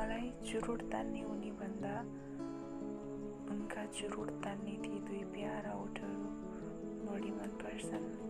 मलाई चुरोट तान्ने उनीभन्दा उनका चुरोट तान्ने ती दुई प्यारा ओठहरू बढी मनपर्छन्।